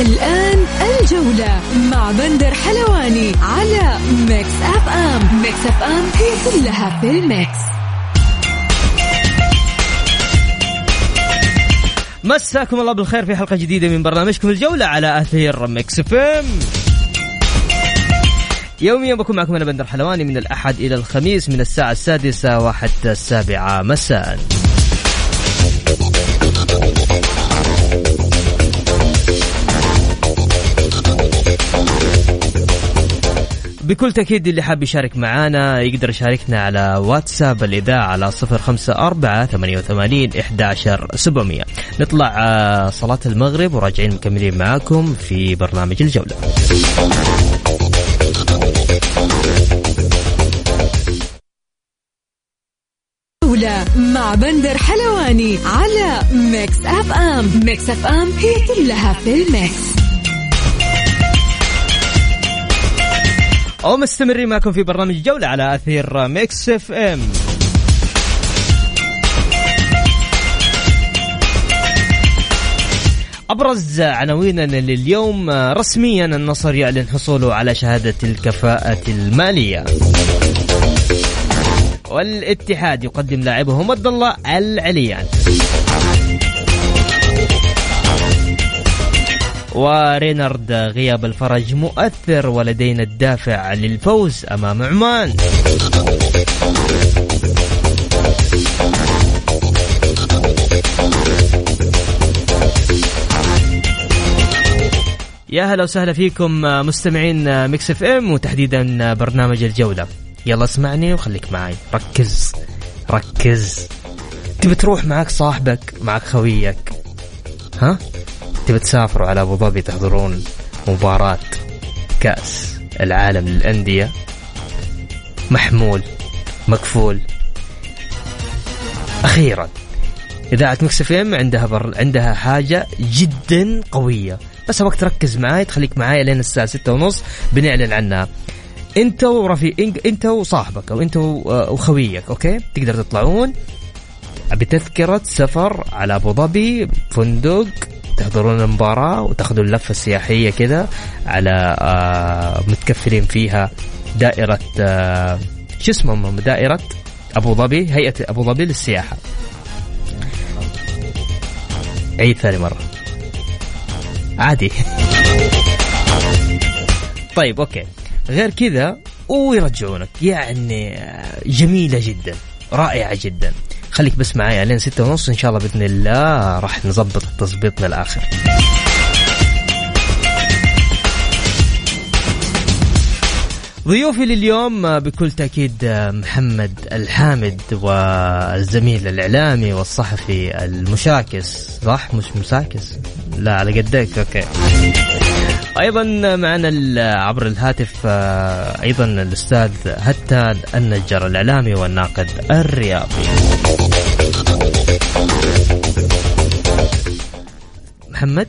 الآن الجولة مع بندر حلواني على Mix FM Mix FM هي كلها في ال mix مساكم الله بالخير في حلقة جديدة من برنامجكم الجولة على أثير Mix FM يوميا بكون معكم أنا بندر حلواني من الأحد إلى الخميس من الساعة السادسة وحتى السابعة مساءً. بكل تأكيد اللي حاب يشارك معانا يقدر يشاركنا على واتساب الإذاعة على صفر خمسة أربعة ثمانية وثمانين إحداشر سبعمية. نطلع آه، صلاة المغرب وراجعين مكملين معاكم في برنامج الجولة. جولة مع بندر حلواني على ميكس أف أم. ميكس أف أم هي كلها في ال mix. ومستمرين معكم في برنامج جولة على أثير Mix FM. أبرز عناويننا لليوم رسميا النصر يعلن حصوله على شهادة الكفاءة المالية. والاتحاد يقدم لاعبه مد الله العليان. ورينارد غياب الفرج مؤثر ولدينا الدافع للفوز أمام عمان. يا هلا وسهلا فيكم مستمعين Mix FM وتحديدا برنامج الجولة. يلا اسمعني وخليك معي. ركز. ركز. تبي تروح معك صاحبك معك خويك. ها؟ تبي تسافروا على أبو ظبي تحضرون مباراة كأس العالم للأندية. محمول مكفول. أخيرا إذاعة Mix FM عندها بر... عندها حاجة جدا قوية. بس أبغاك تركز معاي تخليك معاي لين الساعة ستة ونص بنعلن عنها. أنت ورفيق أنت وصاحبك أو أنت وخويك okay؟ تقدر تطلعون. بتذكرة سفر على أبو ظبي فندق تحضرون المباراة وتاخذوا اللفة السياحية كذا على آه متكفلين فيها دائرة آه شو اسمهم دائرة أبو ظبي هيئة أبو ظبي للسياحة. عيد ثاني مرة. عادي. طيب أوكي. غير كذا ويرجعونك. يعني جميلة جدا رائعة جدا. خليك بس معايا لين ستة ونص إن شاء الله بإذن الله راح نظبط التظبيط للآخر ضيوفي لليوم بكل تأكيد محمد الحامد والزميل الإعلامي والصحفي المشاكس. صح؟ مش مساكس؟ لا على قدك أوكي. أيضا معنا عبر الهاتف أيضا الأستاذ هتان النجار الإعلامي والناقد الرياضي. محمد؟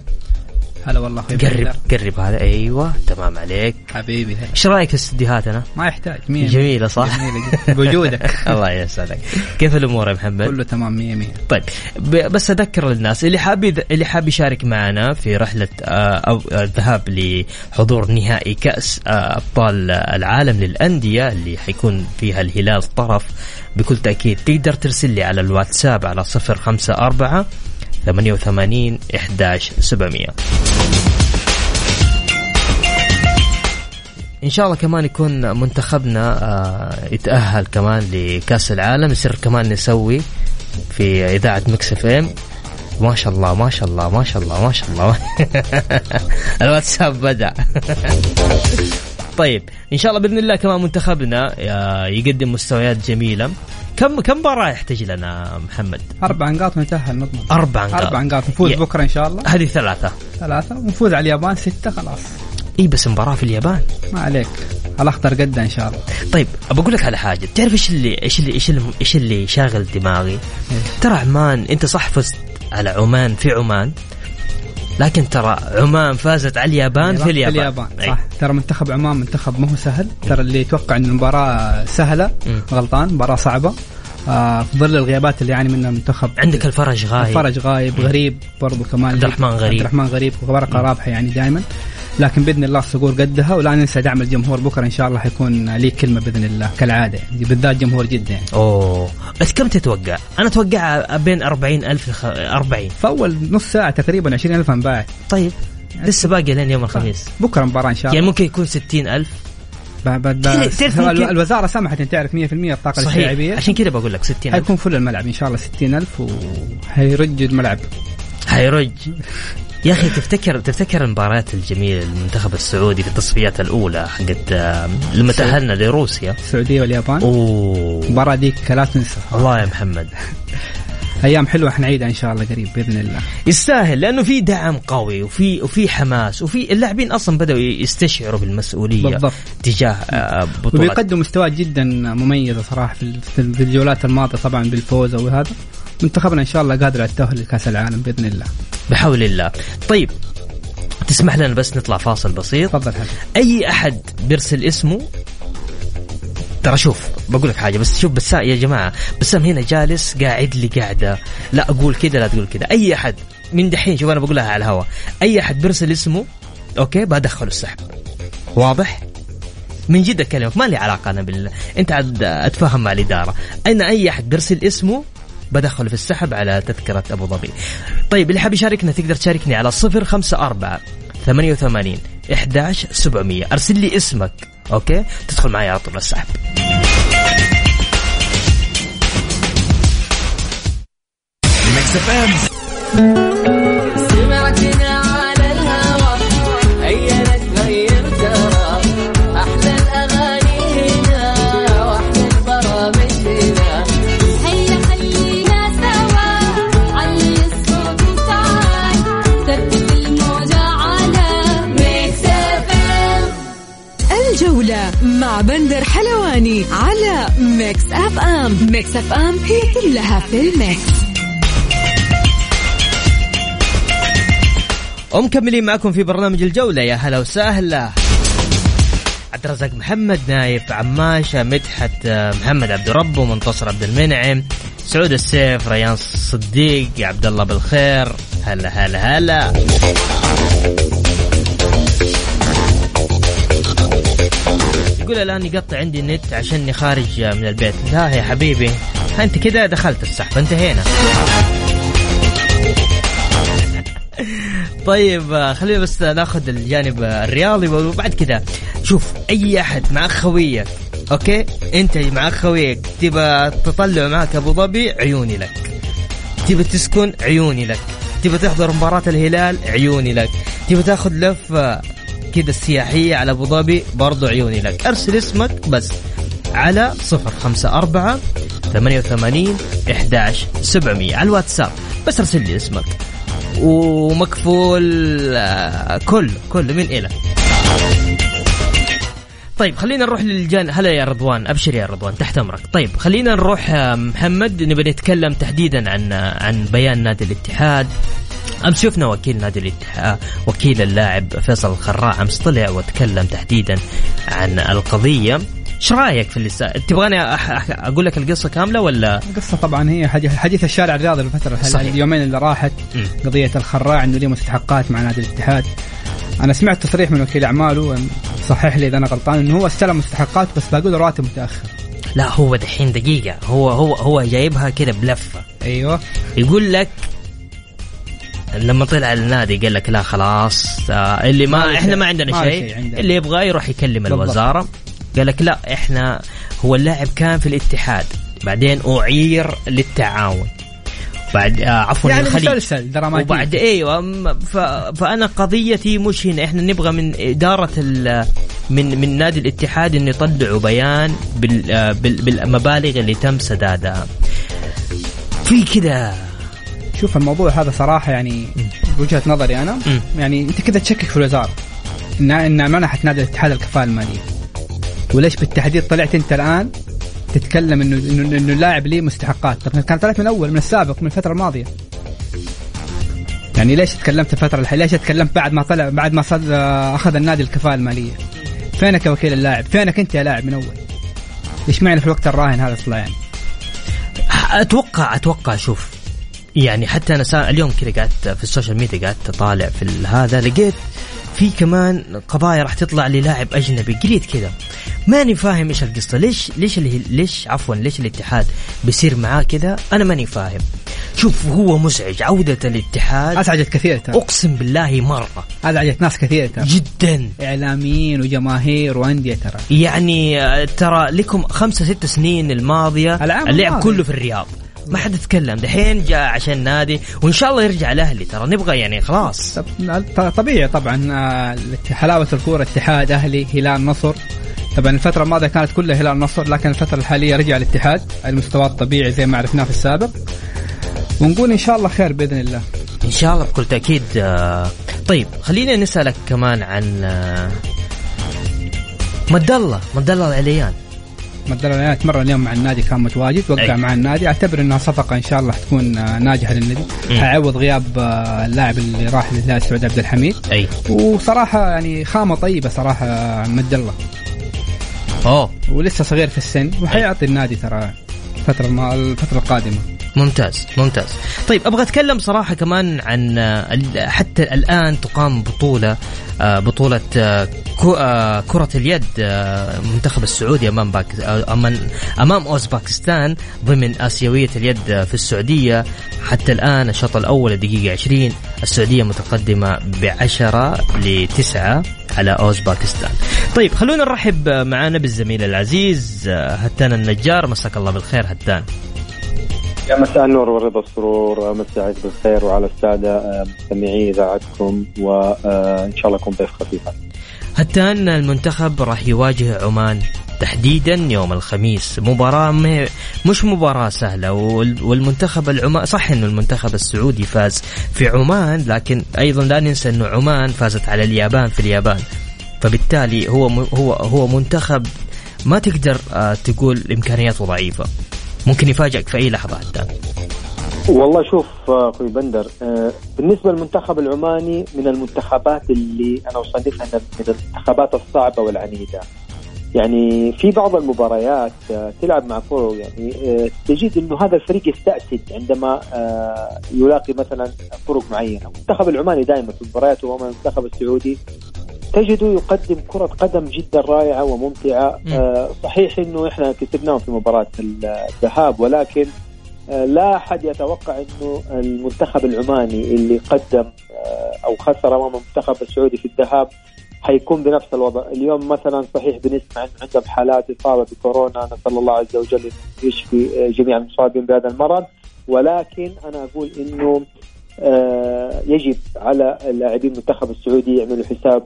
هلا والله أخوي قرب قرب هذا. أيوه تمام عليك. حبيبي إيش رأيك في استديوهاتنا؟ ما يحتاج مية جميلة صح؟ جميلة بوجودك. الله يسعدك. كيف الأمور يا محمد؟ كله تمام مية مية. طيب بس أذكر الناس اللي حاب اللي حاب يشارك معنا في رحلة أو الذهاب لحضور نهائي كأس أبطال العالم للأندية اللي حيكون فيها الهلال طرف بكل تأكيد تقدر ترسل لي على الواتساب على 054 88 11 700 إن شاء الله كمان يكون منتخبنا يتأهل كمان لكأس العالم. يصير كمان نسوي في إذاعة Mix FM. ما شاء الله ما شاء الله ما شاء الله ما شاء الله. الواتساب بدأ. طيب إن شاء الله بإذن الله كمان منتخبنا يقدم مستويات جميلة. كم كم مباراة يحتاج لنا محمد؟ أربع نقاط ونتاهل نضمن. أربع نقاط. أربع نقاط. نفوز يا- بكرة إن شاء الله. هذه ثلاثة. ثلاثة. ونفوز على اليابان ستة خلاص. إي بس مباراة في اليابان. ما عليك. الأخضر قدة إن شاء الله. طيب بقول لك على حاجة. تعرف إيش اللي إيش اللي إيش اللي, إيش اللي شاغل دماغي؟ ترى عمان أنت صح فزت على عمان في عمان. لكن ترى عمان فازت على اليابان في اليابان. في اليابان أي. صح. ترى منتخب عمان منتخب ما هو سهل. ترى اللي يتوقع إن المباراة سهلة مم. غلطان مباراة صعبة. آه في ظل الغيابات اللي يعاني منها المنتخب عندك الفرج غايب. فرج غايب غريب برضو كمان. عبد الرحمن غريب. عبد الرحمن غريب ورقه رابحة يعني دائما لكن بإذن الله الصقور قدها ولا ننسى دعم الجمهور بكرة إن شاء الله حيكون لي كلمة بإذن الله كالعادة. يعني بالذات جمهور جدة. يعني أوه. بس كم تتوقع؟ أنا أتوقع بين 40 ألف لخ... 40 فاول نص ساعة تقريبا 20000 انباعت. طيب. لسه باقي لين يوم الخميس. بكرة مباراة إن شاء يعني الله ممكن يكون 60 ألف. بعد الوزارة سمحت إن تعرف 100% الطاقة صحيح. الاستيعابية. عشان كذا بقول لك 60 ألف. حيكون فل الملعب إن شاء الله 60000 وحيرج الملعب. حيرج يا أخي تفتكر تفتكر المباريات الجميله للمنتخب السعودي في التصفيات الأولى حقت لما تأهلنا لروسيا؟ السعوديه واليابان؟ أوه. المباراه ديك لا تنسى الله يا محمد. أيام حلوة حنعيدها إن شاء الله قريب بإذن الله. يستاهل لأنه في دعم قوي وفي وفي حماس وفي اللاعبين أصلا بدأوا يستشعروا بالمسؤولية بالضبط. تجاه آه، بطولات وبيقدم مستويات جدا مميزه صراحة في الجولات الماضية طبعا بالفوز أو هذا. منتخبنا إن شاء الله قادر على التأهل لكأس العالم بإذن الله. بحول الله. طيب تسمح لنا بس نطلع فاصل بسيط. تفضل أي أحد بيرسل اسمه؟ ترى شوف بقول لك حاجة بس شوف بس يا جماعة بسام هنا جالس قاعد لي قاعدة. لا أقول كذا لا تقول كذا أي أحد من دحين شوف أنا بقولها على الهواء. أي أحد بيرسل اسمه؟ أوكي بدخله السحب. واضح؟ من جد أكلمك ما لي علاقة أنا بال أنت عاد اتفاهم مع الإدارة. أنا أي أحد بيرسل اسمه؟ بدخله في السحب على تذكرة أبو ظبي. طيب اللي حاب يشاركنا تقدر تشاركني على صفر خمسة أربعة ثمانية وثمانين إحداش سبعمية. أرسل لي اسمك أوكي؟ تدخل معي على طول السحب. سمعتنا مع بندر حلواني على Mix FM Mix FM هي كلها في ال mix. ومكملين معكم في برنامج الجولة. يا هلا وسهلا. عبد الرزاق محمد نايف عماشة مدحت آه، محمد عبد رب ومنتصر عبد المنعم سعود السيف ريان صديق عبد الله بالخير. هلا هلا هلا. يقول الآن يقطع عندي النت عشاني خارج من البيت. لا يا حبيبي. أنت كده دخلت السحب انتهينا. طيب خلينا بس ناخذ الجانب الرياضي وبعد كذا. شوف أي أحد مع خويك أوكي؟ أنت مع خويك تبى تطلع معك أبو ظبي عيوني لك. تبى تسكن عيوني لك. تبى تحضر مباراة الهلال عيوني لك. تبى تاخذ لفة كذا سياحية على أبو ظبي برضو عيوني لك. أرسل اسمك بس على صفر خمسة أربعة ثمانية وثمانين إحداش سبعمية على الواتساب. بس أرسل لي اسمك. ومكفول آه، كل كل من إلى. طيب خلينا نروح للجان هلا يا رضوان أبشر يا رضوان تحت أمرك. طيب خلينا نروح آه، محمد نبي نتكلم تحديدا عن آه، عن بيان نادي الاتحاد. امس شفنا وكيل نادي الاتحاد وكيل اللاعب فيصل الخراع أمس طلع وتكلم تحديدا عن القضية إيش رأيك في اللي. تبغاني. أقول لك القصة كاملة ولا القصة طبعا هي حديث الشارع الرياضي الفترة صحيح. اليومين اللي راحت مم. قضية الخراع إنه ليه مستحقات مع نادي الاتحاد أنا سمعت تصريح من وكيل أعماله صحح لي إذا أنا غلطان إنه هو استلم مستحقات بس باقي له راتب متأخر لا هو دحين دقيقة هو هو هو جايبها كده بلفة أيوه يقول لك لما طلع النادي قال لك لا خلاص آه اللي ما ما إحنا. ما عندنا شيء عندنا. اللي يبغاه يروح يكلم بالضبط. الوزارة قال لك لا إحنا هو اللاعب كان في الاتحاد بعدين أعير للتعاون بعد آه عفوا يعني الخليج مسلسل دراماتي وبعد أيوه. فأنا قضيتي مش هنا إحنا نبغى من إدارة ال... من من نادي الاتحاد انه يطلعوا بيان بال آه، بال بالمبالغ اللي تم سدادها في كده شوف الموضوع هذا صراحة يعني بوجهه نظري أنا. يعني أنت كذا تشكك في الوزارة. ان ان منحت نادي الاتحاد الكفاءة المالية. وليش بالتحديد طلعت أنت الآن تتكلم انه انه اللاعب ليه مستحقات. طب كان طلعت من اول من السابق من الفترة الماضية. يعني ليش تكلمت الفترة الحالية؟ ليش تكلمت بعد ما طلع بعد ما صد أخذ النادي الكفاءة المالية؟ فينك يا وكيل اللاعب؟ فينك أنت يا لاعب من أول؟ ليش معنى في الوقت الراهن هذا أصلا يعني؟ أتوقع أتوقع شوف يعني حتى أنا سا... اليوم كذا قعدت في ال social media قعدت أطالع في هذا لقيت في كمان قضايا راح تطلع للاعب أجنبي. قريت كذا. ماني فاهم إيش القصة. ليش ليش اللي ليش عفوا ليش الاتحاد بيصير معاه كذا؟ أنا ماني فاهم. شوف هو مزعج. عودة الاتحاد. ازعجت كثير ترى. أقسم بالله مرة. ازعجت ناس كثير ترى. جدا. إعلاميين وجماهير وأندية ترى. يعني آه، ترى لكم خمسة ست سنين الماضية اللعب. كله في الرياض. ما حد تكلم دحين جاء عشان نادي وإن شاء الله يرجع الأهلي. ترى نبغى يعني خلاص. طب- طبيعي طبعا آه، حلاوة الكورة اتحاد أهلي هلال نصر. طبعا الفترة الماضية كانت كلها هلال نصر لكن الفترة الحالية رجع الاتحاد المستوى الطبيعي زي ما عرفناه في السابق. ونقول إن شاء الله خير بإذن الله. إن شاء الله بكل تأكيد آه، طيب خلينا نسألك كمان عن آه، مد الله مد الله العليان مدلنا تمرن اليوم مع النادي كان متواجد وقع أي. مع النادي. أعتبر إنها صفقة إن شاء الله تكون آه، ناجحة للنادي. حيعوض غياب آه، اللاعب اللي راح للهلال السعودي عبد الحميد. أي. وصراحة يعني خامة طيبة صراحة آه، مد الله أوه. ولسه صغير في السن وحيعطي النادي ترى الفترة الم- الفترة القادمة. ممتاز ممتاز طيب أبغى أتكلم صراحة كمان عن آه، حتى الآن تقام بطولة آه، بطولة آه، كرة اليد المنتخب السعودي أمام باك أمام أمام أوزباكستان ضمن آسيوية اليد في السعودية حتى الآن الشوط الأول الدقيقة 20 السعودية متقدمة ب 10 ل 9 على أوزباكستان. طيب خلونا نرحب معنا بالزميل العزيز هتان النجار مساك الله بالخير هتان. يا مساء النور والرضا والسرور عليك بالخير وعلى السادة آه، مستمعي إذاعتكم وإن شاء الله أكون ضيف خفيف. هتان المنتخب راح يواجه عمان تحديدا يوم الخميس. مباراة مش مباراة سهلة وال- والمنتخب العمان صح إنه المنتخب السعودي فاز في عمان لكن أيضا لا ننسى إنه عمان فازت على اليابان في اليابان. فبالتالي هو هو هو منتخب ما تقدر آه، تقول إمكانياته ضعيفة. ممكن يفاجئك في أي لحظة هتان والله شوف آه، أخوي بندر آه، بالنسبة للمنتخب العماني من المنتخبات اللي أنا أصنفها من من المنتخبات الصعبة والعنيدة. يعني في بعض المباريات آه، تلعب مع فرق يعني تجد إنه هذا الفريق يستأسد عندما يلاقي مثلا فرق معينة، المنتخب العماني دائما في مبارياته امام المنتخب السعودي تجده يقدم كرة قدم جدا رائعة وممتعة. مم. آه، صحيح إنه إحنا كسبناهم في مباراة الذهاب ولكن آه، لا أحد يتوقع إنه المنتخب العماني اللي قدم آه، أو خسر أمام المنتخب السعودي في الذهاب حيكون بنفس الوضع، اليوم مثلا صحيح بنسمع انه عندهم حالات إصابة بكورونا نسأل الله عز وجل يشفي آه، جميع المصابين بهذا المرض، ولكن أنا أقول إنه يجب على لاعبين المنتخب السعودي يعملوا حساب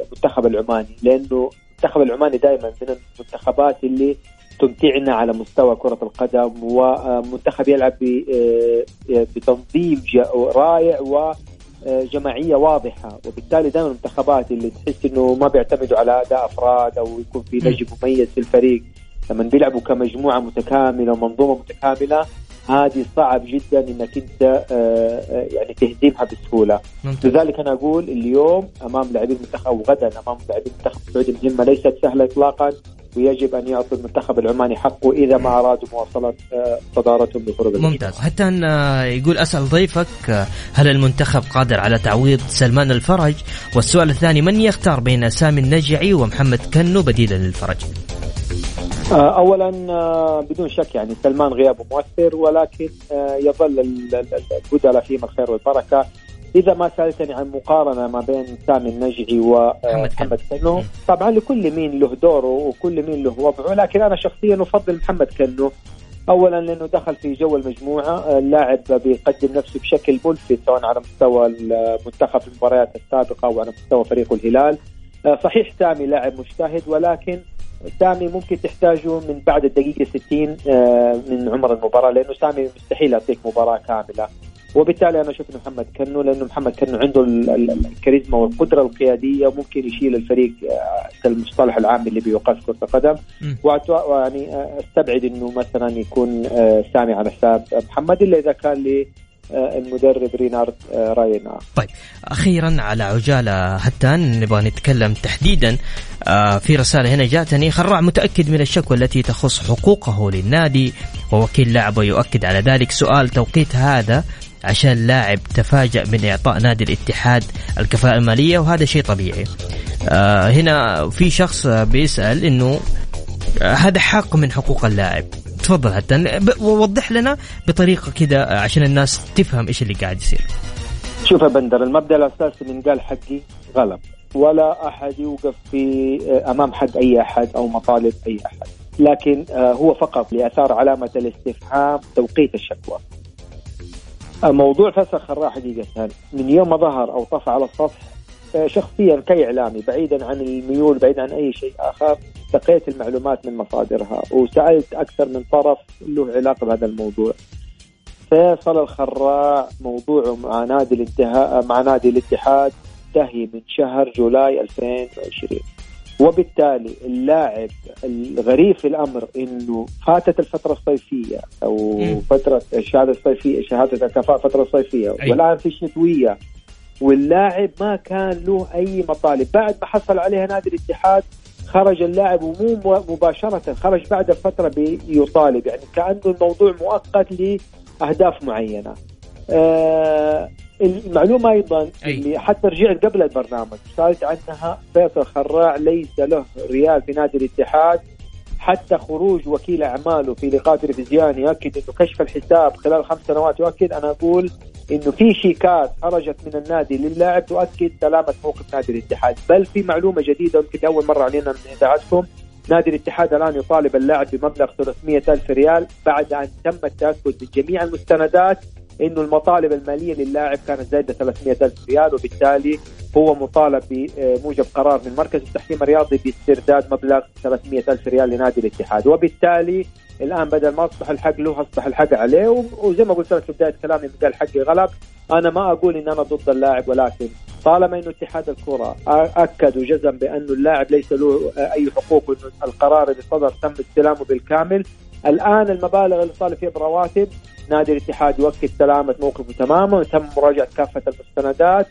المنتخب العماني لأنه المنتخب العماني دائما من المنتخبات اللي تمتعنا على مستوى كرة القدم ومنتخب يلعب آه، بتنظيم رائع وجماعية واضحة وبالتالي دائما المنتخبات اللي تحس إنه ما بيعتمدوا على أداء أفراد أو يكون في نجم مميز في الفريق لما بيلعبوا كمجموعة متكاملة ومنظومة متكاملة هذه صعب جدا إنك أنت آه، آه، يعني تهزمها بسهولة ممتاز. لذلك أنا أقول اليوم أمام لاعبين المنتخب أو غدا أمام لاعبين المنتخب السعودي المهمه ليست سهلة اطلاقا ويجب أن يعطي المنتخب العماني حقه إذا ما أرادوا مواصلة آه، صدارتهم الجمهور. ممتاز حتى أن يقول أسأل ضيفك هل المنتخب قادر على تعويض سلمان الفرج والسؤال الثاني من يختار بين سامي النجعي ومحمد كنو بديلا للفرج اولا آه، بدون شك يعني سلمان غيابه مؤثر ولكن آه، يظل ال- ال- البدلاء فيهم الخير والبركة إذا ما سألتني عن مقارنة ما بين سامي النجعي. ومحمد كنو. طبعا لكل مين له دوره وكل مين له وضعه لكن أنا شخصيا أفضل محمد كنو اولا لأنه دخل في جو المجموعة آه، اللاعب بيقدم نفسه بشكل ملفت سواء على مستوى المنتخب في المباريات السابقة أو على مستوى فريقه الهلال آه، صحيح سامي لاعب مجتهد ولكن سامي ممكن تحتاجه من بعد الدقيقة 60 آه، من عمر المباراة لأنه سامي مستحيل يعطيك مباراة كاملة. وبالتالي أنا شفت محمد كنو لأنه محمد كنو عنده ال- ال- الكاريزما والقدرة القيادية وممكن يشيل الفريق آه، كالمصطلح العام اللي بيقاس كرة القدم. يعني آه، أستبعد إنه مثلا يكون آه، سامي على حساب محمد إلا إذا كان لي آه، المدرب رينارد آه، راينا. طيب أخيرا على عجالة هتان نبغى نتكلم تحديدا آه، في رسالة هنا جاتني خراع متأكد من الشكوى التي تخص حقوقه للنادي ووكيل لاعبه يؤكد على ذلك. سؤال توقيت هذا عشان لاعب تفاجأ من إعطاء نادي الاتحاد الكفاءة المالية وهذا شيء طبيعي. آه هنا في شخص آه، بيسأل إنه آه، هذا حق من حقوق اللاعب. تفضل حتى. ووضح لنا بطريقة كده آه، عشان الناس تفهم إيش اللي قاعد يصير. شوف يا بندر المبدأ الأساسي من قال حقي غلط. ولا أحد يوقف في آه، أمام حق أي أحد أو مطالب أي أحد. لكن آه، هو فقط لأثار علامة الاستفهام توقيت الشكوى. موضوع فسخ خراع حقيقه من يوم ما ظهر أو طفى على السطح شخصيا كاعلامي بعيدا عن الميول بعيدا عن أي شيء آخر لقيت المعلومات من مصادرها وسألت أكثر من طرف له علاقة بهذا الموضوع فيصل الخراع موضوعه مع نادي الانتهاء مع نادي الاتحاد انتهي من شهر جولاي 2020 وبالتالي اللاعب الغريب في الأمر إنه فاتت الفترة الصيفية أو مم. فترة الشهادة الصيفية شهادة الكفاءة فتره صيفيه أي. والآن في الشتوية واللاعب ما كان له أي مطالب بعد ما حصل عليها نادي الاتحاد خرج اللاعب ومو مو- مباشرة خرج بعد فتره بيطالب يعني كأنه الموضوع مؤقت لأهداف معينة. آه المعلومة أيضا أي. اللي حتى رجعت قبل البرنامج سالت عنها فيصل خراع ليس له ريال في نادي الاتحاد حتى خروج وكيل أعماله في لقاء تلفزيوني يؤكد إنه كشف الحساب خلال خمس سنوات يؤكد أنا أقول إنه في شيكات خرجت من النادي للاعب تؤكد سلامة موقف نادي الاتحاد، بل في معلومة جديدة يمكن أول مرة علينا من إذاعتكم. نادي الاتحاد الآن يطالب اللاعب بمبلغ 300 ألف ريال بعد أن تم التأكد من جميع المستندات إنه المطالب المالية للاعب كانت زايدة 300 ألف ريال وبالتالي هو مطالب بموجب قرار من مركز التحكيم الرياضي باسترداد مبلغ 300 ألف ريال لنادي الاتحاد. وبالتالي الآن بدل ما أصبح الحق له أصبح الحق عليه. وزي ما قلت لك في بداية كلامي قال حقي غلب أنا ما أقول إن أنا ضد اللاعب ولكن طالما إنه اتحاد الكرة أكد وجزم بانه اللاعب ليس له أي حقوق وانه القرار اللي صدر تم استلامه بالكامل. الآن المبالغ اللي طالب فيها برواتب نادي الاتحاد يؤكد سلامة موقفه تماما وتم مراجعة كافة المستندات.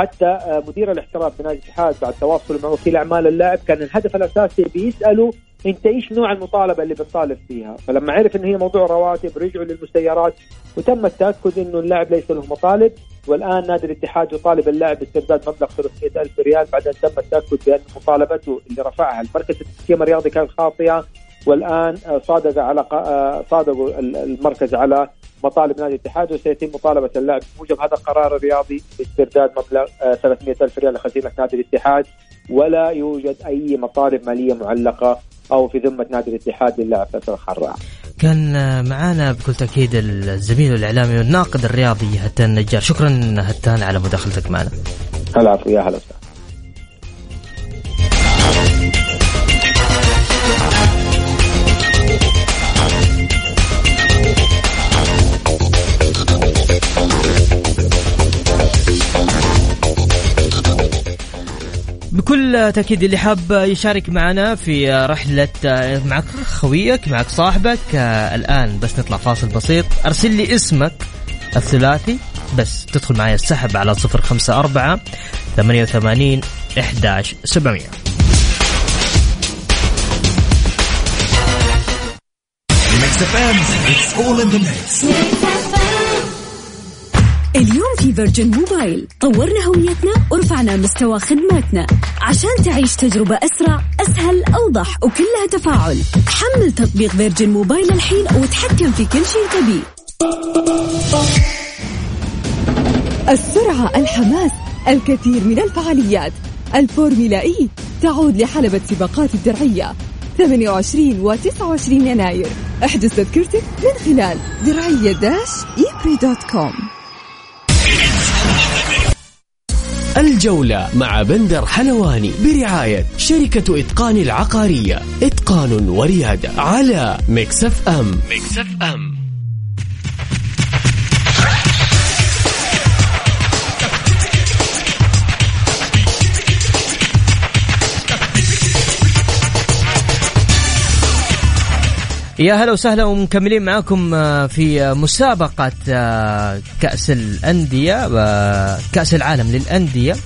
حتى آه، مدير الاحتراف في نادي الاتحاد بعد تواصله مع وكيل أعمال اللاعب كان الهدف الأساسي بيساله انت إيش نوع المطالبة اللي بتطالب فيها؟ فلما عرف إن هي موضوع رواتب رجعوا للمسيرات وتم التأكد إنه اللاعب ليس له مطالب. والآن نادي الاتحاد يطالب اللاعب باسترداد مبلغ 300 ألف ريال. بعد ان تم التأكد بأن مطالبته اللي رفعها المركز التحكيم الرياضي كانت خاطئة. والآن آه، صادق على آه، صادقوا ال- المركز على مطالب نادي الاتحاد وسيتم مطالبة اللاعب بموجب هذا القرار الرياضي باسترداد مبلغ آه، 300 ألف ريال لخزينه نادي الاتحاد ولا يوجد أي مطالب مالية معلقة أو في ذمة نادي الاتحاد للاعب فيصل الخراع. كان آه، معانا بكل تأكيد الزميل الإعلامي والناقد الرياضي هتان نجار شكرا هتان على مداخلتك معنا العفو يا هلا وسهلا. بكل تأكيد اللي حاب يشارك معنا في رحلة معك خويك معك صاحبك آه، الآن بس نطلع فاصل بسيط. أرسل لي اسمك الثلاثي بس تدخل معي السحب على صفر خمسة أربعة ثمانية وثمانين إحداش سبعمية. اليوم في Virgin Mobile. طورنا هويتنا ورفعنا مستوى خدماتنا. عشان تعيش تجربة أسرع أسهل أوضح وكلها تفاعل. حمل تطبيق Virgin Mobile الحين وتحكم في كل شيء تبيه. السرعة الحماس الكثير من الفعاليات. ال Formula E تعود لحلبة سباقات الدرعية. 28 و 29 يناير. احجز تذكرتك من خلال درعية dash E-Prix dot com. الجولة مع بندر حلواني برعاية شركة إتقان العقارية. إتقان وريادة على Mix FM. Mix FM. يا هلا وسهلا ومكملين معاكم آه، في مسابقة آه، كأس الأندية آه، كأس العالم للأندية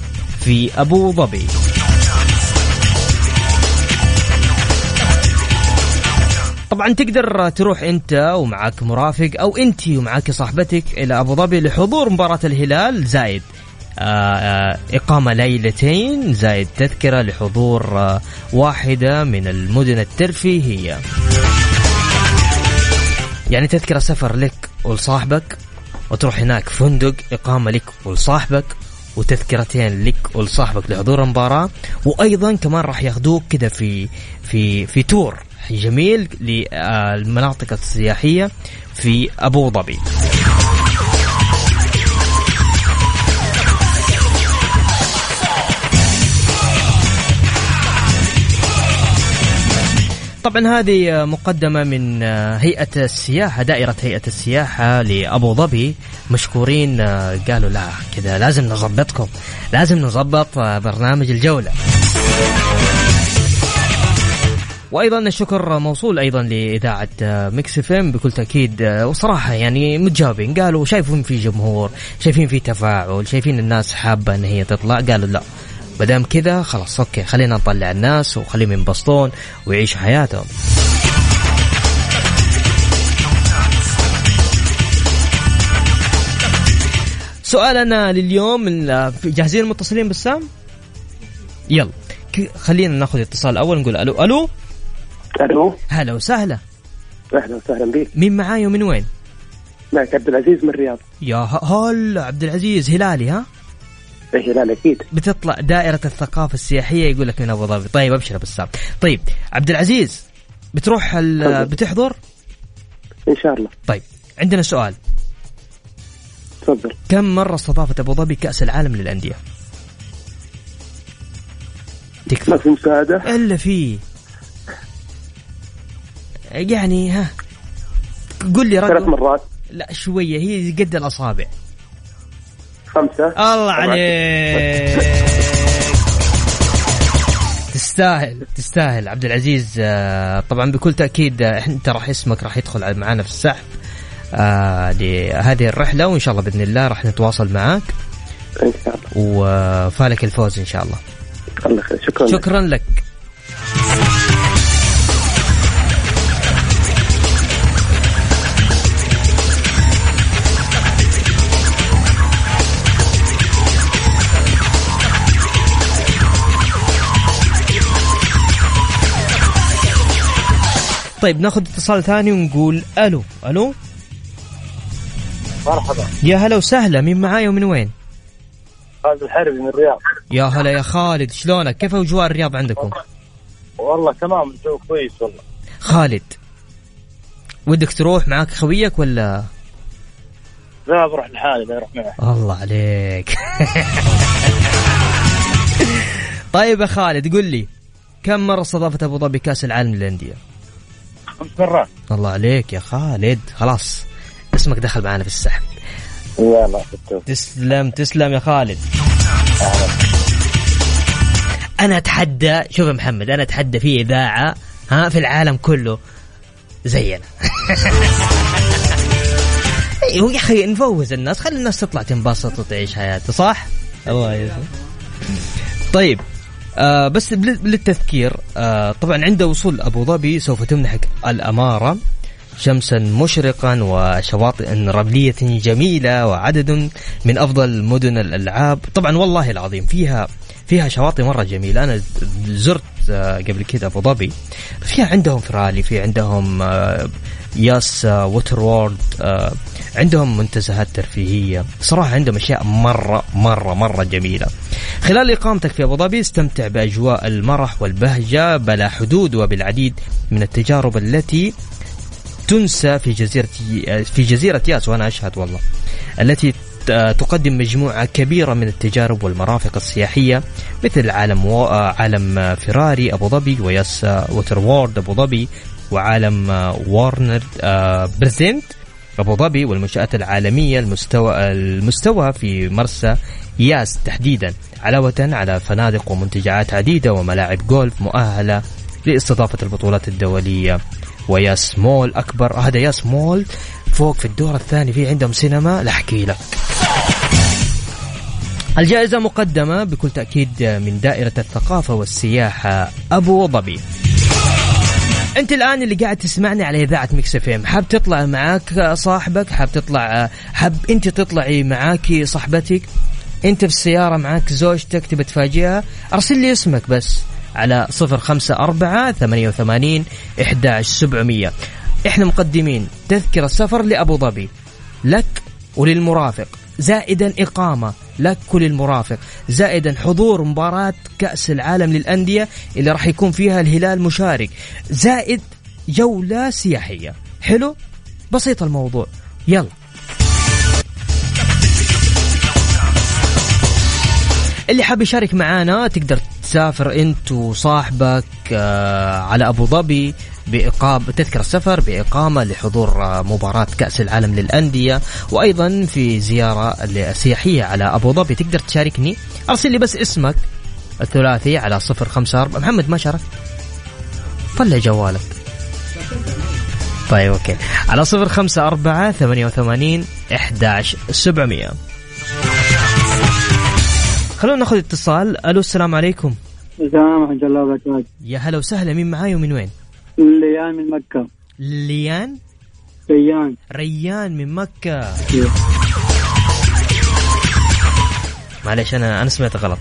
في أبو ظبي. طبعا تقدر تروح أنت ومعك مرافق أو أنت ومعك صاحبتك إلى أبو ظبي لحضور مباراة الهلال زايد إقامة ليلتين زائد تذكرة لحضور واحدة من المدن الترفيهية. يعني تذكرة سفر لك ولصاحبك وتروح هناك فندق إقامة لك ولصاحبك وتذكرتين لك ولصاحبك لحضور المباراة وأيضا كمان راح ياخذوك كده في في في تور جميل للمناطق السياحية في أبو ظبي. طبعا هذه مقدمة من هيئة السياحة دائرة هيئة السياحة لأبو ظبي. مشكورين قالوا لا كذا لازم نظبطكم. لازم نظبط برنامج الجولة. وأيضا الشكر موصول أيضا لإذاعة Mix FM. بكل تأكيد وصراحة يعني متجاوبين. قالوا شايفين في جمهور شايفين في تفاعل شايفين الناس حابة إن هي تطلع. قالوا لا. ما دام كذا خلاص أوكي خلينا نطلع الناس وخليهم ينبسطون ويعيشوا حياتهم سؤالنا لليوم جاهزين المتصلين بسام؟ يلا خلينا ناخذ اتصال الأول نقول ألو ألو ألو هلا وسهلا أهلا وسهلا بك مين معاي ومن وين؟ معك عبد العزيز من الرياض يا هلا عبد العزيز هلالي ها؟ لا أكيد. بتطلع دائرة الثقافة السياحية يقول لك من أبو ظبي، طيب أبشر بسام. طيب عبد العزيز بتروح. بتحضر؟ إن شاء الله. طيب عندنا سؤال، تفضل. كم مرة استضافت أبو ظبي كأس العالم للأندية؟ ما تكفى في مساعدة؟ إلا في. يعني ها. قول لي ثلاث رقم مرات. لا شوية. هي قد الأصابع. خمسة. الله. عليك. تستاهل تستاهل. عبد العزيز آه، طبعا بكل تأكيد آه، أنت راح اسمك راح يدخل معنا في السحب آه، لهذه الرحلة وإن شاء الله بإذن الله راح نتواصل معك إن شاء الله. وفالك الفوز إن شاء الله. الله خير. شكرا لك. شكرا لك. طيب ناخذ اتصال ثاني ونقول ألو ألو مرحبا يا هلا وسهلا مين معاي ومن وين؟ خالد الحربي من الرياض يا هلا يا خالد شلونك؟ كيف أجواء الرياض عندكم؟ والله تمام الجو كويس والله خالد ودك تروح معاك خويك ولا لا بروح لحالي لا أروح معه الله عليك طيب يا خالد قل لي كم مرة استضافت أبو ظبي كأس العالم للأندية؟ خمس مرات الله عليك يا خالد. خلاص اسمك دخل معنا في السحب. يلا تسلم تسلم يا خالد. أنا أتحدى شوف يا محمد أنا أتحدى في إذاعة ها في العالم كله. زينا. أيوه يا أخي نفوز الناس. خلي الناس تطلع تنبسط وتعيش حياتها صح؟ الله يسلمك. طيب آه بس للتذكير آه طبعا عند وصول أبو ظبي سوف تمنحك الأمارة شمسا مشرقا وشواطئ رملية جميلة وعدد من أفضل مدن الألعاب. طبعا والله العظيم فيها فيها شواطئ مرة جميلة. أنا زرت آه، قبل كذا أبو ظبي. فيها عندهم فرالي في عندهم آه، Yas Waterworld عندهم منتزهات ترفيهية. صراحة عندهم أشياء مرة مرة مرة جميلة. خلال إقامتك في أبو ظبي استمتع بأجواء المرح والبهجة بلا حدود وبالعديد من التجارب التي تنسى في جزيرة في جزيرة ياس وأنا أشهد والله التي تقدم مجموعة كبيرة من التجارب والمرافق السياحية مثل عالم و... عالم فيراري أبو ظبي و Yas Waterworld أبو ظبي وعالم آه، وارنر آه، Brothers أبو ظبي والمنشآت العالمية المستوى المستوى في مرسى ياس تحديدا علاوة على فنادق ومنتجعات عديدة وملاعب جولف مؤهلة لاستضافة البطولات الدولية. و Yas Mall أكبر هذا Yas Mall فوق في الدور الثاني في عندهم سينما لا أحكي لك. الجائزة مقدمة بكل تأكيد من دائرة الثقافة والسياحة أبو ظبي. انت الان اللي قاعد تسمعني على إذاعة Mix FM. حاب تطلع معاك صاحبك؟ حاب تطلع حاب انت تطلعي معاكي صاحبتك انت في السيارة معاك زوجتك تبي تفاجئها؟ ارسل لي اسمك بس على صفر خمسة أربعة ثمانية وثمانين إحداش سبعمية. إحنا مقدمين تذكرة سفر لأبو ظبي لك وللمرافق زائدا لك وللمرافق زائدا حضور مباراة كأس العالم للأندية اللي راح يكون فيها الهلال مشارك. زائد جولة سياحية. حلو؟ بسيط الموضوع. يلا. اللي حاب يشارك معانا تقدر تسافر أنت وصاحبك آه، على أبو ظبي بإقامة تذكرة سفر بإقامة لحضور مباراة كأس العالم للأندية وأيضا في زيارة سياحية على أبو ظبي. تقدر تشاركني؟ أرسل لي بس اسمك. الثلاثي على صفر خمسة أربعة. محمد ما شارك طلع جوالك. طيب أوكي. على صفر خمسة أربعة ثمانية وثمانين إحداش سبعمية. خلونا ناخذ اتصال. ألو السلام عليكم. السلام ورحمة الله وبركاته. يا هلا وسهلا. مين معاي ومن وين؟ ليان من مكة. ليان؟ ريان. ريان من مكة. معلش أنا أنا سمعت غلط.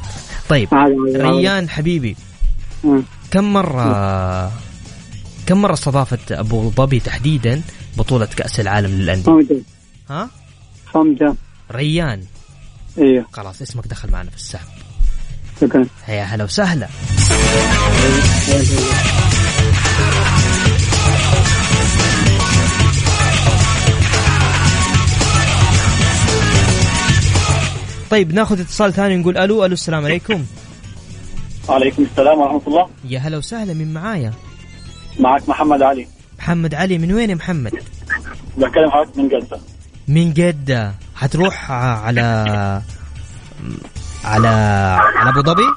طيب. ريان حبيبي آه. كم مرة كم مرة استضافت أبو ظبي تحديدا بطولة كأس العالم للأندية؟ خمسة. ها؟ خمسة. ريان. أيوه خلاص اسمك دخل معنا في السحب. شكرا يا هلا وسهلا. طيب ناخذ اتصال ثاني نقول ألو ألو السلام عليكم. وعليكم السلام ورحمة الله. يا هلا وسهلا من معايا؟ معك محمد علي. محمد علي من وين يا محمد؟ بكلم حضرتك من جدة. من جدة. حتروح على على على أبو ظبي؟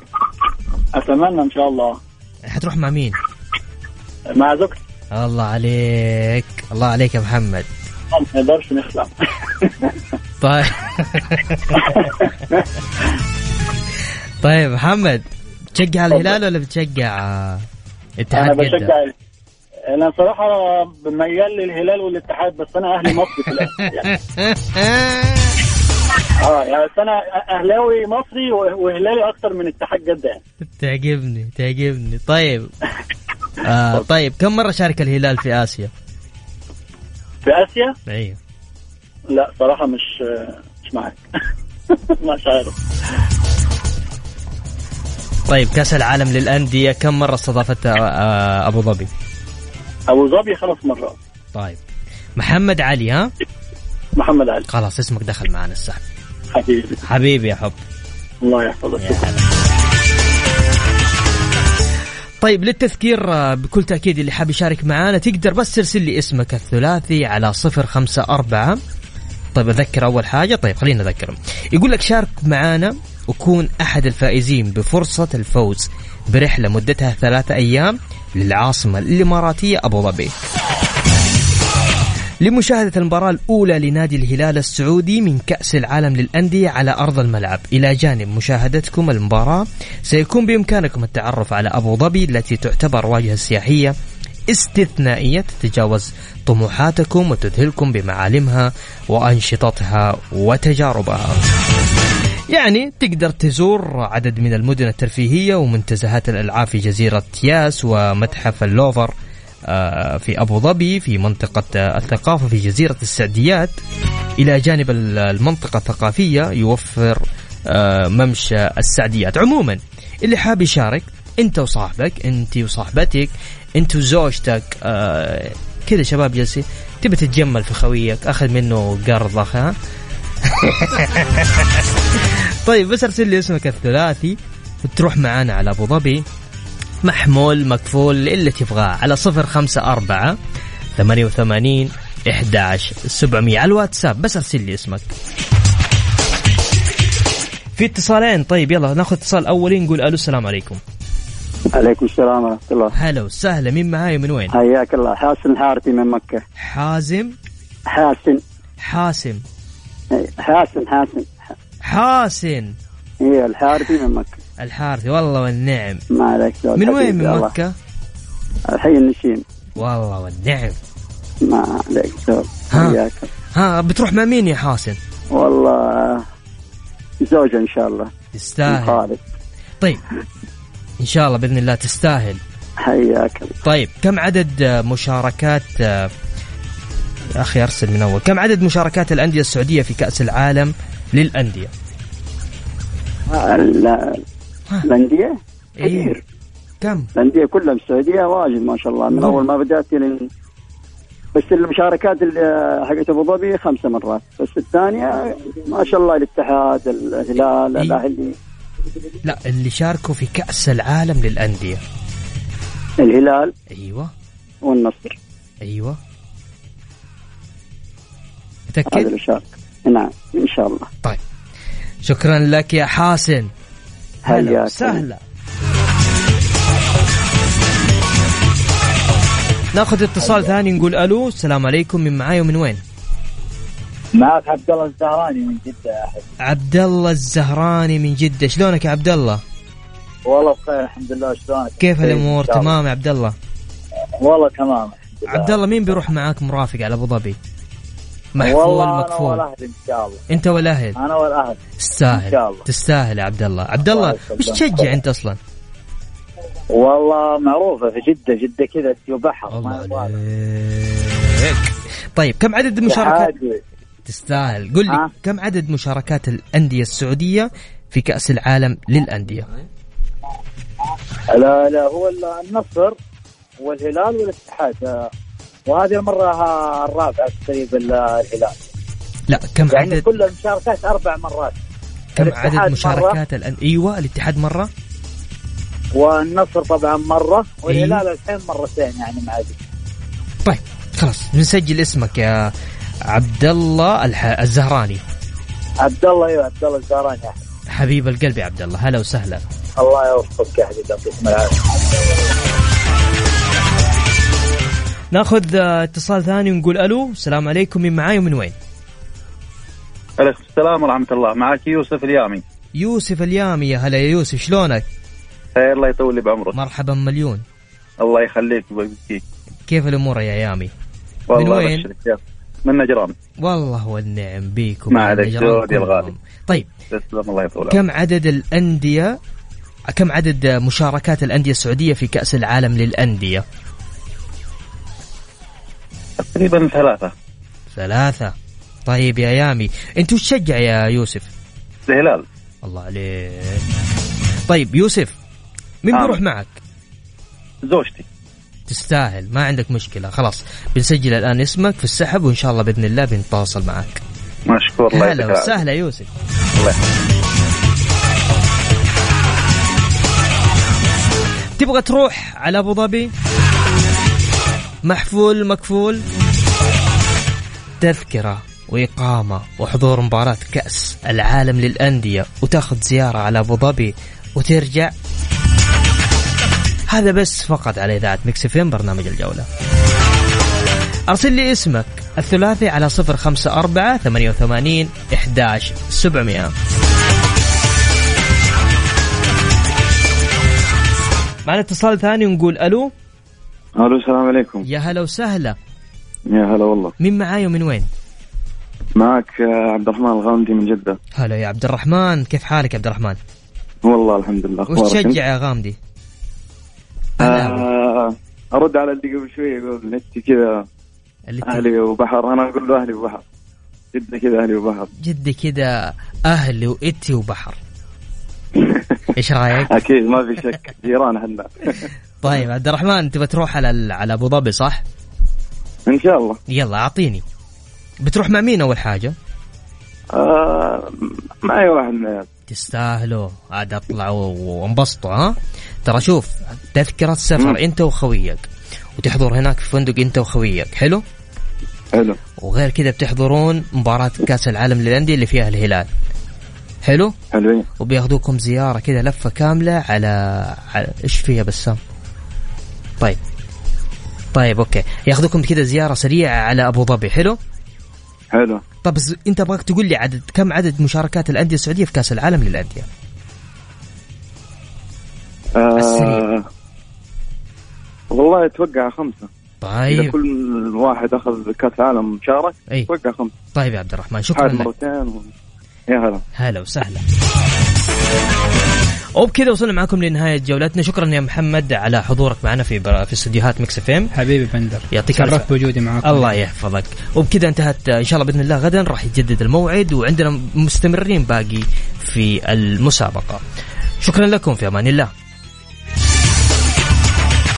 أتمنى إن شاء الله. حتروح مع مين؟ مع زوجتي. الله عليك الله عليك يا محمد. ما نقدرش نخلع. طيب. طيب محمد تشجع الهلال ولا بتشجع اتحاد جدة؟ بشجع أنا صراحة ميال للهلال والاتحاد بس أنا أهلي مصري في الأساس يعني آه يعني بس أنا أهلاوي مصري وهلالي أكتر من اتحاد جدة يعني. تعجبني تعجبني. طيب. آه طيب كم مرة شارك الهلال في آسيا؟ في آسيا؟ أيوه لا صراحة مش مش معاك. مش عارف. طيب كأس العالم للأندية كم مرة استضافتها آه أبو ظبي؟ أبو ظبي خمس مرات. طيب. محمد علي ها؟ محمد علي. خلاص اسمك دخل معنا السحب حبيبي. حبيبي يا حب. الله يحفظك. طيب للتذكير آه، بكل تأكيد اللي حاب يشارك معانا تقدر بس ترسل لي اسمك الثلاثي على صفر خمسة أربعة. طيب أذكر أول حاجة. طيب خلينا نذكرهم. يقول لك شارك معانا وكون أحد الفائزين بفرصة الفوز برحلة مدتها ثلاثة أيام للعاصمة الإماراتية أبو ظبي. لمشاهدة المباراة الأولى لنادي الهلال السعودي من كأس العالم للأندية على أرض الملعب. إلى جانب مشاهدتكم المباراة سيكون بإمكانكم التعرف على أبو ظبي التي تعتبر واجهة سياحية استثنائية تتجاوز طموحاتكم وتذهلكم بمعالمها وأنشطتها وتجاربها. يعني تقدر تزور عدد من المدن الترفيهية ومنتزهات الألعاب في جزيرة ياس ومتحف اللوفر. في أبو ظبي في منطقة آه، الثقافة في جزيرة السعديات. إلى جانب ال- المنطقة الثقافية يوفر آه، ممشى السعديات. عموما اللي حاب يشارك أنت وصاحبك أنت وصاحبتك أنت وزوجتك آه، كذا شباب جالسين تبي تتجمل في خويك أخذ منه قرض ها؟ طيب بس أرسل لي اسمك الثلاثي وتروح معانا على أبو ظبي. محمول مكفول اللي تبغاه. على صفر خمسة أربعة ثمانية وثمانين إحداش سبعمية. على الواتساب بس أرسل لي اسمك. في اتصالين. طيب يلا ناخذ اتصال أولي نقول ألو السلام عليكم. عليكم السلام ورحمة الله. هلا وسهلا. مين معاي من وين؟ حياك الله. حاسن الحارثي من مكة. حازم؟ حاسن حاسم. إيه، حاسن حاسن حاسن إيه الحارثي من مكة. الحارثي والله والنعم. ما عليك من وين من. مكة؟ الحي النشيم والله والنعم. ما عليك دور ها. ها بتروح مع مين يا حاسن؟ والله زوجة إن شاء الله. تستاهل خالد طيب إن شاء الله بإذن الله تستاهل. حياك طيب كم عدد مشاركات أخي أرسل من أول. كم عدد مشاركات الأندية السعودية في كأس العالم للأندية؟ ال- الأندية إيه. كثير. كم؟ الأندية كلها بالسعودية واجد ما شاء الله من. أول ما بدأت لين بس المشاركات اللي حقت أبو ظبي خمسة مرات بس الثانية ما شاء الله الاتحاد الهلال إيه. الأهلي. لا اللي شاركوا في كأس العالم للأندية. الهلال. أيوه. والنصر. أيوه. هذا متأكد؟ اللي شارك. نعم إن شاء الله. طيب. شكرا لك يا حاسن. هلا وسهلا ناخذ اتصال ثاني نقول ألو السلام عليكم من معاي ومن وين؟ معك عبد الله الزهراني من جدة يا أحد عبد الله الزهراني من جدة شلونك يا عبد الله؟ والله بخير الحمد لله شلونك؟ كيف الأمور؟ تمام يا عبد الله والله تمام. عبد الله مين بيروح معاك مرافق على أبو ظبي؟ محفول والله مكفول. والأهل إن شاء الله. أنت والأهل؟ أنا والأهل. إن تستاهل شاء الله. تستاهل يا عبد الله. عبد الله وش. تشجع أنت أصلا؟ والله معروفة في جدة جدة كذا بحر الله طيب كم عدد المشاركات. تستاهل. قل لي؟ كم عدد مشاركات الأندية السعودية في كأس العالم للأندية؟ لا لا هو ال- النصر والهلال والاتحاد. وهذه المرة الرابعة تقريب ال- الهلال. لا كم يعني عدد؟ كل المشاركات أربع مرات. كم عدد مشاركات الأن... إيوه الاتحاد مرة؟ والنصر طبعا مرة والهلال الحين مرتين يعني مع طيب خلاص بنسجل اسمك يا عبد الله الح... الزهراني. عبد الله أيوه عبد الله الزهراني. حبيب القلب يا عبد الله هلا وسهلا. الله يوفقك يا حبيبي يعطيكم العافية ناخذ آه، اتصال ثاني ونقول ألو. السلام عليكم. من معاي ومن وين؟ عليكم السلام ورحمة الله. معك يوسف اليامي. يوسف اليامي. يا هلا يا يوسف. شلونك؟ خير الله يطول لي بعمرك. مرحبا مليون. الله يخليك ويبقيك كيف الأمور يا يامي؟ والله من وين؟ من نجران. والله والنعم بيك ما عليك كلهم. الغالي. طيب. تسلم الله يطول. كم عدد الأندية كم عدد مشاركات الأندية السعودية في كأس العالم للأندية؟ تقريبا ثلاثة. ثلاثة. طيب يا يامي أنت وش تشجع يا يوسف؟ الهلال. الله عليك. طيب يوسف مين آه. بيروح معك؟ زوجتي. تستاهل ما عندك مشكلة. خلاص بنسجل الآن اسمك في السحب وإن شاء الله بإذن الله بنتواصل معك. مشكور الله هلا. وسهلا يوسف. الله. تبغى تروح على أبو ظبي؟ محفول مكفول. تذكرة وإقامة وحضور مباراة كأس العالم للأندية وتاخذ زيارة على أبو ظبي وترجع. هذا بس فقط على إذاعة ميكس فين برنامج الجولة. أرسل لي اسمك الثلاثي على صفر خمسة أربعة ثمانية وثمانين إحداش سبعمائة معنا اتصال ثاني ونقول ألو. ألو السلام عليكم. يا هلا وسهلا. يا هلا والله. مين معاي ومن وين؟ معك آه، عبد الرحمن الغامدي من جدة. هلا يا عبد الرحمن كيف حالك يا عبد الرحمن؟ والله الحمد لله وش؟ تشجع يا غامدي؟ آه أرد على اللي قبل شوي يقول انت كذا أهلي وبحر. أنا أقول له أهلي وبحر. جدة كذا أهلي وبحر. جدي كذا أهلي وإتي وبحر. إيش رأيك؟ أكيد ما في شك. جيران إحنا طيب عبد الرحمن تبى تروح على على أبو ظبي صح؟ إن شاء الله. يلا أعطيني. بتروح مع مين أول حاجة؟ آه مع أي واحد من العيال. تستاهلوا. عاد اطلعوا وانبسطوا ها؟ ترى شوف تذكرة سفر أنت وخويك وتحضر هناك في فندق أنت وخويك. حلو؟ حلو. وغير كذا بتحضرون مباراة كأس العالم للأندية اللي فيها الهلال. حلو؟ حلوين وبياخذوكم زيارة كذا لفة كاملة على, على... إيش فيها بسام طيب. طيب أوكي. ياخذوكم كذا زيارة سريعة على أبو ظبي حلو؟ حلو. طب أنت أبغاك تقول لي عدد كم عدد مشاركات الأندية السعودية في كأس العالم للأندية؟ آه والله أتوقع خمسة. إذا طيب كل واحد أخذ كأس عالم شارك أي. أتوقع خمسة. طيب يا عبد الرحمن شكرا لك. مرتين و... يا هلا. هلا وسهلا. وبكذا وصلنا معكم لنهاية جولتنا. شكرا يا محمد على حضورك معنا في بر... في استديوهات Mix FM. حبيبي بندر. يعطيك شرفت العافية. بوجودي معاكم الله يحفظك. وبكذا انتهت إن شاء الله بإذن الله غدا راح يتجدد الموعد وعندنا مستمرين باقي في المسابقة. شكرا لكم في أمان الله.